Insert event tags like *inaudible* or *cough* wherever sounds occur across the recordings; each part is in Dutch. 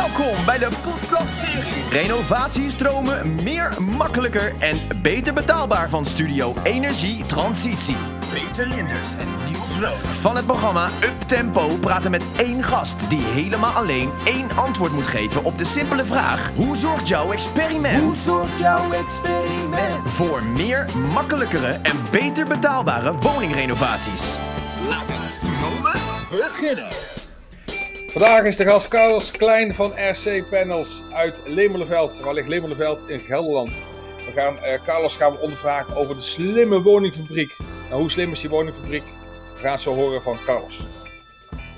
Welkom bij de podcastserie Renovatiestromen meer makkelijker en beter betaalbaar van Studio Energie Transitie. Peter Linders en Niels Rood. Van het programma Up Tempo praten met één gast die helemaal alleen één antwoord moet geven op de simpele vraag: Hoe zorgt jouw experiment? Hoe zorgt jouw experiment? Voor meer makkelijkere en beter betaalbare woningrenovaties. Laten we stromen beginnen. Vandaag is de gast Carlos Klein van RC Panels uit Lemelenveld. Waar ligt Lemelenveld? In Gelderland. We gaan, eh, Carlos gaan we ondervragen over de slimme woningfabriek. Nou, hoe slim is die woningfabriek? We gaan het zo horen van Carlos.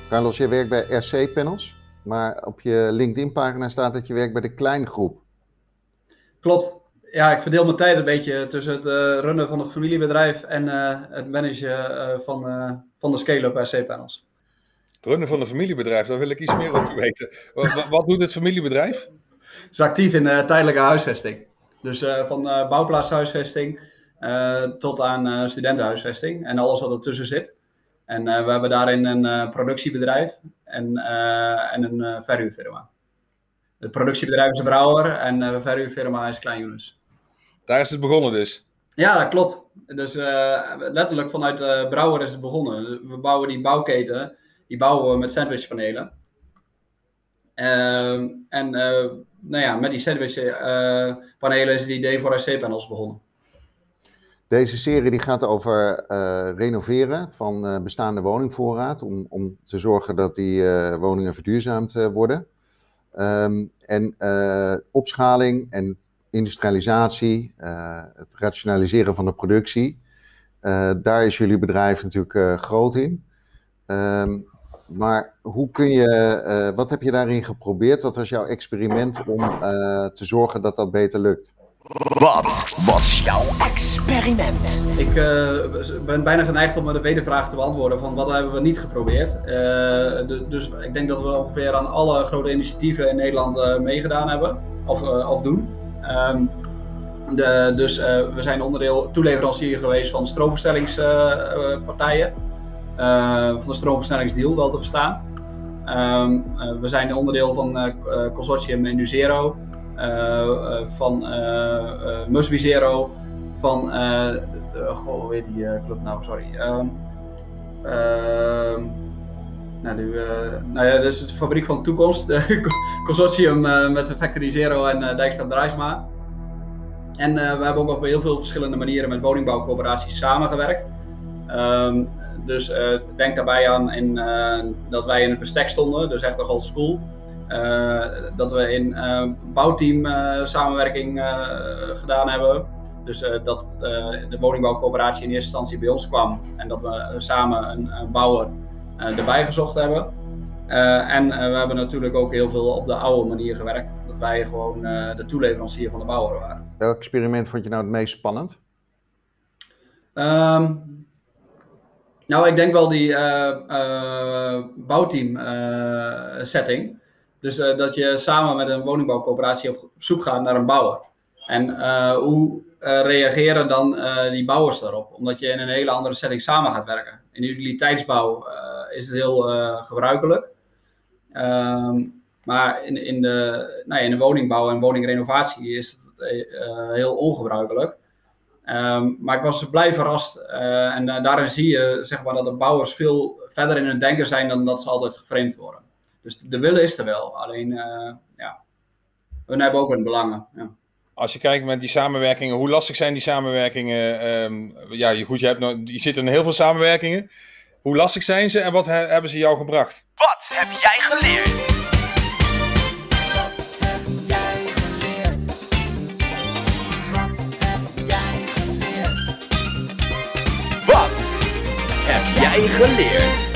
Carlos, je werkt bij RC Panels, maar op je LinkedIn-pagina staat dat je werkt bij de Kleingroep. Klopt. Ja, ik verdeel mijn tijd een beetje tussen het eh, runnen van een familiebedrijf en eh, het managen eh, van, eh, van de scale-up RC Panels. Runnen van een familiebedrijf, daar wil ik iets meer over weten. Wat, doet het familiebedrijf? is actief in eh, tijdelijke huisvesting. Dus eh, van eh, bouwplaatshuisvesting tot aan studentenhuisvesting en alles wat ertussen zit. En we hebben daarin een productiebedrijf en, en een verhuurfirma. Het productiebedrijf is een brouwer en de verhuurfirma is Klein Younes. Daar is het begonnen dus. Ja, dat klopt. Dus letterlijk vanuit de brouwer is het begonnen. We bouwen die bouwketen, die bouwen we met sandwichpanelen. Ehm, en eh, nou ja, met die sandwichpanelen is het idee voor RC-panels begonnen. Deze serie die gaat over eh, renoveren van eh, bestaande woningvoorraad, om, om te zorgen dat die woningen verduurzaamd worden. Ehm, en opschaling en industrialisatie, het rationaliseren van de productie, daar is jullie bedrijf natuurlijk groot in. Ehm, maar hoe kun je, eh, wat heb je daarin geprobeerd? Wat was jouw experiment om eh, te zorgen dat dat beter lukt? Wat was jouw experiment? Ik eh, ben bijna geneigd om de wedervraag te beantwoorden van wat hebben we niet geprobeerd. Eh, du- dus ik denk dat we ongeveer aan alle grote initiatieven in Nederland eh, meegedaan hebben of, of doen. Ehm, de, dus eh, we zijn onderdeel toeleverancier geweest van stroomverstellingspartijen. Eh, van de stroomverstellingsdeal wel te verstaan. Ehm, eh, we zijn onderdeel van eh, consortium Induzero, van eh, Musby Zero, van, goh, hoe heet die club nou, sorry. Ehm, nou, nou ja, dus de fabriek van de toekomst, *laughs* de consortium met Factory Zero en eh Dijkstra Drijsma. En we hebben ook op heel veel verschillende manieren met woningbouwcoöperaties samengewerkt. Ehm, dus eh, denk daarbij aan in, eh, dat wij in het bestek stonden, dus echt nog old school. Eh, dat we in bouwteam samenwerking gedaan hebben. Dus dat de woningbouwcoöperatie in eerste instantie bij ons kwam en dat we samen een, een bouwer erbij gezocht hebben. En we hebben natuurlijk ook heel veel op de oude manier gewerkt. Dat wij gewoon de toeleverancier van de bouwer waren. Welk experiment vond je nou het meest spannend? Ehm, nou, ik denk wel die eh, eh, bouwteam eh, setting. Dus dat je samen met een woningbouwcoöperatie op zoek gaat naar een bouwer. En hoe reageren dan die bouwers daarop? Omdat je in een hele andere setting samen gaat werken. In utiliteitsbouw is het heel gebruikelijk. Ehm, maar in, in, de, nou ja, in de woningbouw en woningrenovatie is het heel ongebruikelijk. Ehm, maar ik was blij verrast. eh, en daarin zie je zeg maar, dat de bouwers veel verder in hun denken zijn dan dat ze altijd geframed worden. Dus de willen is er wel. Alleen, eh, ja, hun hebben ook hun belangen. Ja. Als je kijkt met die samenwerkingen, hoe lastig zijn die samenwerkingen? Ehm, ja, je- goed, je, hebt nog, je zit in heel veel samenwerkingen. Hoe lastig zijn ze en wat he- hebben ze jou gebracht? Wat heb jij geleerd? Heb jij geleerd?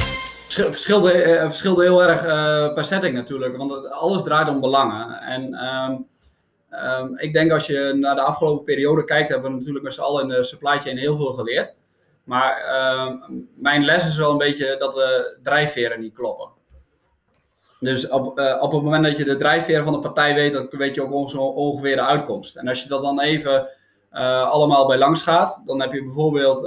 Verschil- Verschilde, eh, verschilde heel erg eh, per setting natuurlijk, want alles draait om belangen. En ehm, ehm, ik denk als je naar de afgelopen periode kijkt, hebben we natuurlijk met z'n allen in de supply chain heel veel geleerd. Maar ehm, mijn les is wel een beetje dat de drijfveren niet kloppen. Dus op, eh, op het moment dat je de drijfveer van de partij weet, dan weet je ook onge- ongeveer de uitkomst. En als je dat dan even allemaal bij langs gaat, dan heb je bijvoorbeeld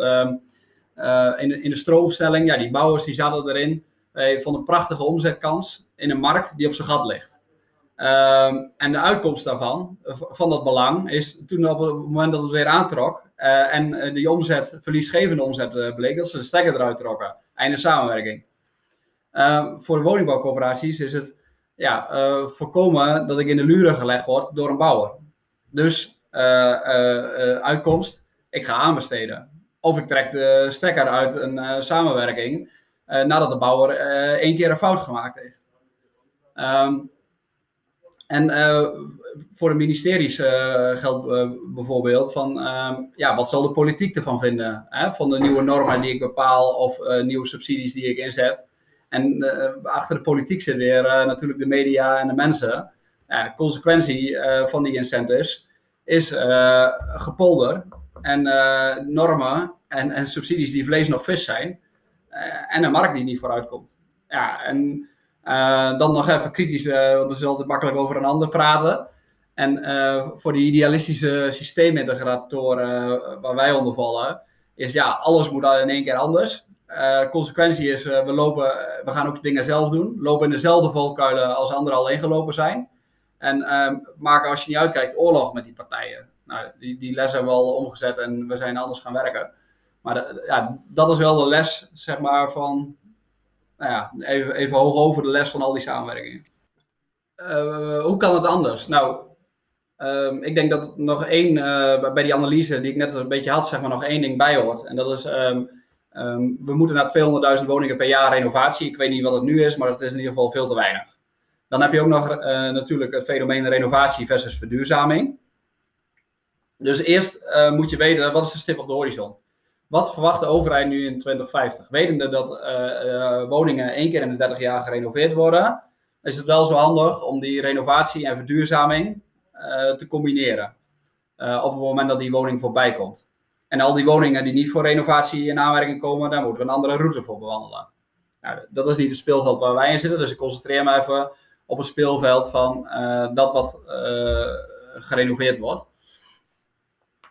in, de, in de stroomstelling, ja, die bouwers die zaten erin eh, van een prachtige omzetkans in een markt die op zijn gat ligt. Ehm, en de uitkomst daarvan, van dat belang, is toen op het moment dat het weer aantrok en die omzet, verliesgevende omzet bleek, dat ze de stekker eruit trokken. Einde samenwerking. Ehm, voor de woningbouwcorporaties is het ja, voorkomen dat ik in de luren gelegd word door een bouwer. Dus uitkomst, ik ga aanbesteden. Of ik trek de stekker uit een samenwerking nadat de bouwer één keer een fout gemaakt heeft. Um, en voor de ministeries geldt bijvoorbeeld van, ehm, ja, wat zal de politiek ervan vinden? Hè? Van de nieuwe normen die ik bepaal of nieuwe subsidies die ik inzet. En achter de politiek zit weer natuurlijk de media en de mensen. Ja, consequentie van die incentives is gepolder en normen en, en subsidies die vlees nog vis zijn. en een markt die niet vooruit komt. Ja, en uh, dan nog even kritisch, want het is altijd makkelijk over een ander praten. En voor die idealistische systeemintegratoren waar wij onder vallen, is ja, alles moet in één keer anders. consequentie is, we, lopen, we gaan ook dingen zelf doen. Lopen in dezelfde volkuilen als anderen al ingelopen zijn. En maken als je niet uitkijkt oorlog met die partijen. Nou, die, die les hebben we al omgezet en we zijn anders gaan werken. Maar ja, dat is wel de les, zeg maar, van nou ja, even, even hoog over de les van al die samenwerkingen. Uh, hoe kan het anders? Nou, uh, ik denk dat nog één, uh, bij die analyse die ik net een beetje had, zeg maar nog één ding bij hoort. En dat is, um, um, we moeten naar 200.000 woningen per jaar renovatie. Ik weet niet wat het nu is, maar dat is in ieder geval veel te weinig. Dan heb je ook nog uh, natuurlijk het fenomeen renovatie versus verduurzaming. Dus eerst moet je weten, wat is de stip op de horizon? Wat verwacht de overheid nu in 2050? Wetende dat uh, uh, woningen één keer in de 30 jaar gerenoveerd worden, is het wel zo handig om die renovatie en verduurzaming te combineren. op het moment dat die woning voorbij komt. En al die woningen die niet voor renovatie in aanmerking komen, daar moeten we een andere route voor bewandelen. Nou, dat is niet het speelveld waar wij in zitten, dus ik concentreer me even op het speelveld van dat wat gerenoveerd wordt.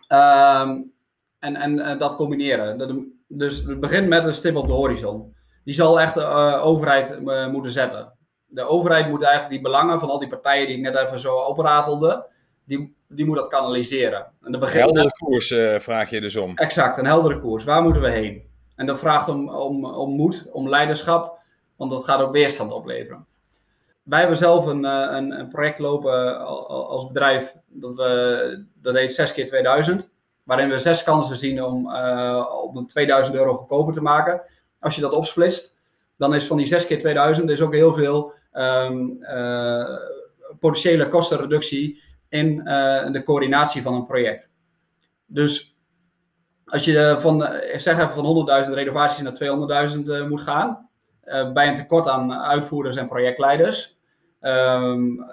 Um, en, en, en dat combineren. Dus het begint met een stip op de horizon. Die zal echt de uh, overheid uh, moeten zetten. De overheid moet eigenlijk die belangen van al die partijen die ik net even zo opratelde, die, die moet dat kanaliseren. En een heldere koers vraag je dus om. Exact, een heldere koers. Waar moeten we heen? En dat vraagt om, om, om moed, om leiderschap, want dat gaat ook weerstand opleveren. Wij hebben zelf een, een, een project lopen als bedrijf, dat, we, dat heet 6 keer 2000 waarin we zes kansen zien om, uh, om 2000 euro goedkoper te maken. Als je dat opsplitst, dan is van die 6 keer 2000 is ook heel veel uh, potentiële kostenreductie in de coördinatie van een project. Dus als je van, ik zeg even van 100.000 renovaties naar 200.000 moet gaan, bij een tekort aan uitvoerders en projectleiders, um,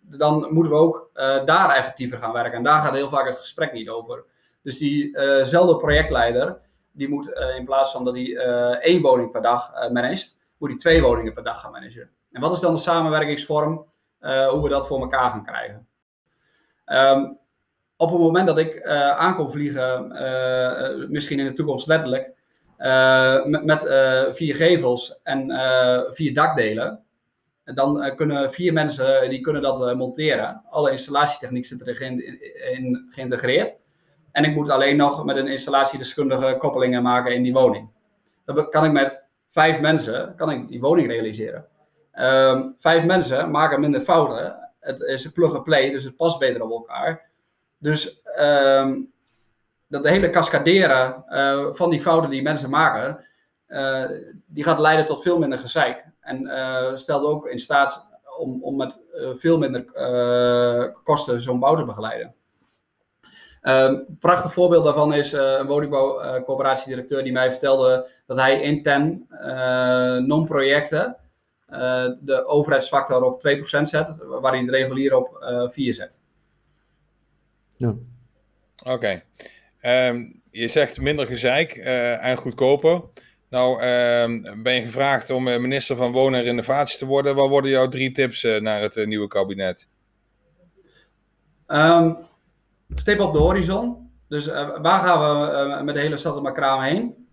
dan moeten we ook daar effectiever gaan werken. En daar gaat heel vaak het gesprek niet over. Dus diezelfde uh projectleider, die moet uh, in plaats van dat hij één woning per dag managt, moet hij twee woningen per dag gaan managen. En wat is dan de samenwerkingsvorm, hoe we dat voor elkaar gaan krijgen? Um, op het moment dat ik aankom vliegen, misschien in de toekomst letterlijk, met, met vier gevels en vier dakdelen, dan kunnen vier mensen die kunnen dat monteren. Alle installatietechniek zit erin in, geïntegreerd. En ik moet alleen nog met een installatiedeskundige koppelingen maken in die woning. Dan kan ik met vijf mensen kan ik die woning realiseren. Um, vijf mensen maken minder fouten. Het is plug-and-play, dus het past beter op elkaar. Dus um, dat de hele cascaderen van die fouten die mensen maken, die gaat leiden tot veel minder gezeik. En uh, stelt ook in staat om, om met veel minder kosten zo'n bouw te begeleiden. Um, prachtig voorbeeld daarvan is uh, een woningbouwcoöperatiedirecteur die mij vertelde dat hij in ten uh, non-projecten uh, de overheidsfactor op 2% zet, waar hij de regulier op 4 zet. Ja. Oké. Okay. Um, je zegt minder gezeik en goedkoper. Nou, um, ben je gevraagd om minister van Wonen en Renovatie te worden. Wat worden jouw drie tips naar het nieuwe kabinet? Um, stip op de horizon. Dus waar gaan we met de hele stad op kraam heen?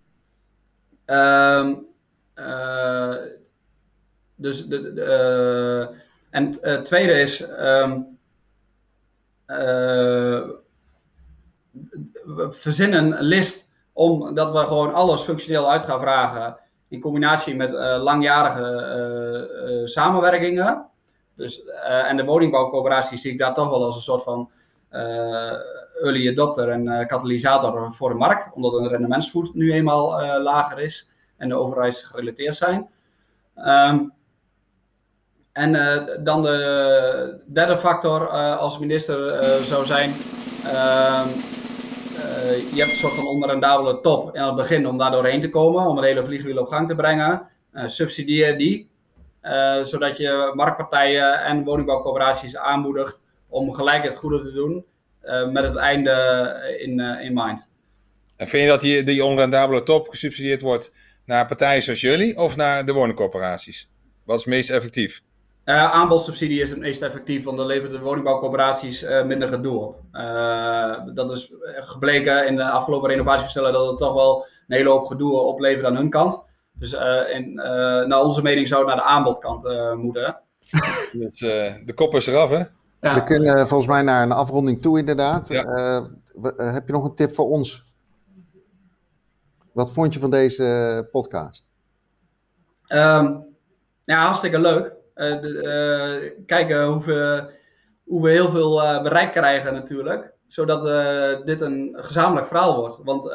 Uh, dus de, de, En het tweede is, um, we verzinnen een list omdat we gewoon alles functioneel uit gaan vragen in combinatie met langjarige samenwerkingen. Dus, en de woningbouwcoöperaties zie ik daar toch wel als een soort van early adopter en katalysator voor de markt, omdat een rendementsvoet nu eenmaal lager is en de overheidsgerelateerd zijn. Um, en dan de derde factor als minister zou zijn, ehm, je hebt een soort van onrendabele top in het begin om daar doorheen te komen, om het hele vliegwiel op gang te brengen. subsidieer die, zodat je marktpartijen en woningbouwcoöperaties aanmoedigt om gelijk het goede te doen, met het einde in, in mind. En vind je dat die, die onrendabele top gesubsidieerd wordt naar partijen zoals jullie of naar de woningcorporaties? Wat is meest effectief? Uh, aanbodsubsidie is het meest effectief, want dan levert de woningbouwcorporaties uh, minder gedoe op. Uh, dat is gebleken in de afgelopen renovatieverstellen dat het toch wel een hele hoop gedoe oplevert aan hun kant. Dus in, naar onze mening zou het naar de aanbodkant moeten. *laughs* Dus de kop is eraf, hè? Ja. We kunnen volgens mij naar een afronding toe, inderdaad. Ja. heb je nog een tip voor ons? Wat vond je van deze podcast? Um, ja, hartstikke leuk. Uh, uh, kijken hoe we, hoe we heel veel uh, bereik krijgen natuurlijk. Zodat dit een gezamenlijk verhaal wordt. Want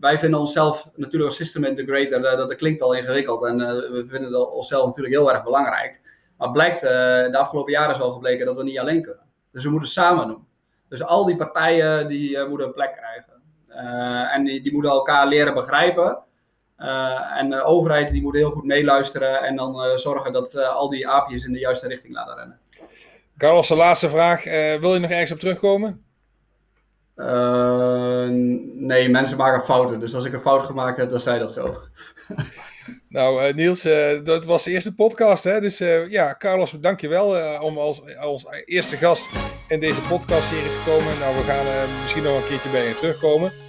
wij vinden onszelf natuurlijk als system integrator, dat, dat klinkt al ingewikkeld. En we vinden onszelf natuurlijk heel erg belangrijk. Maar blijkt de afgelopen jaren is wel gebleken dat we niet alleen kunnen. Dus we moeten samen doen. Dus al die partijen die moeten een plek krijgen. en die moeten elkaar leren begrijpen. Uh, en de overheid die moet heel goed meeluisteren en dan uh, zorgen dat uh, al die aapjes in de juiste richting laten rennen. Carlos, de laatste vraag. wil je nog ergens op terugkomen? nee, mensen maken fouten. Dus als ik een fout gemaakt heb, dan zei dat zo. *laughs* nou, Niels, dat was de eerste podcast. Hè? Dus ja, Carlos, dankjewel om als, als eerste gast in deze podcast-serie te komen. Nou, we gaan misschien nog een keertje bij je terugkomen.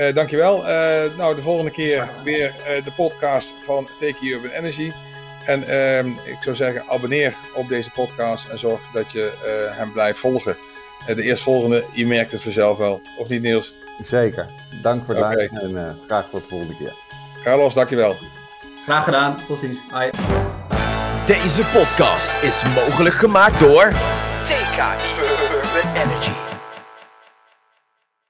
Uh, dankjewel. Uh, nou, de volgende keer weer uh, de podcast van Take Urban Energy. En ehm, ik zou zeggen, abonneer op deze podcast en zorg dat je hem blijft volgen. de eerstvolgende, je merkt het vanzelf wel. Of niet, Niels? Zeker. Dank voor het okay. luisteren en graag tot de volgende keer. Carlos, dankjewel. Graag gedaan. Tot ziens. Bye. Deze podcast is mogelijk gemaakt door TKI Urban Energy.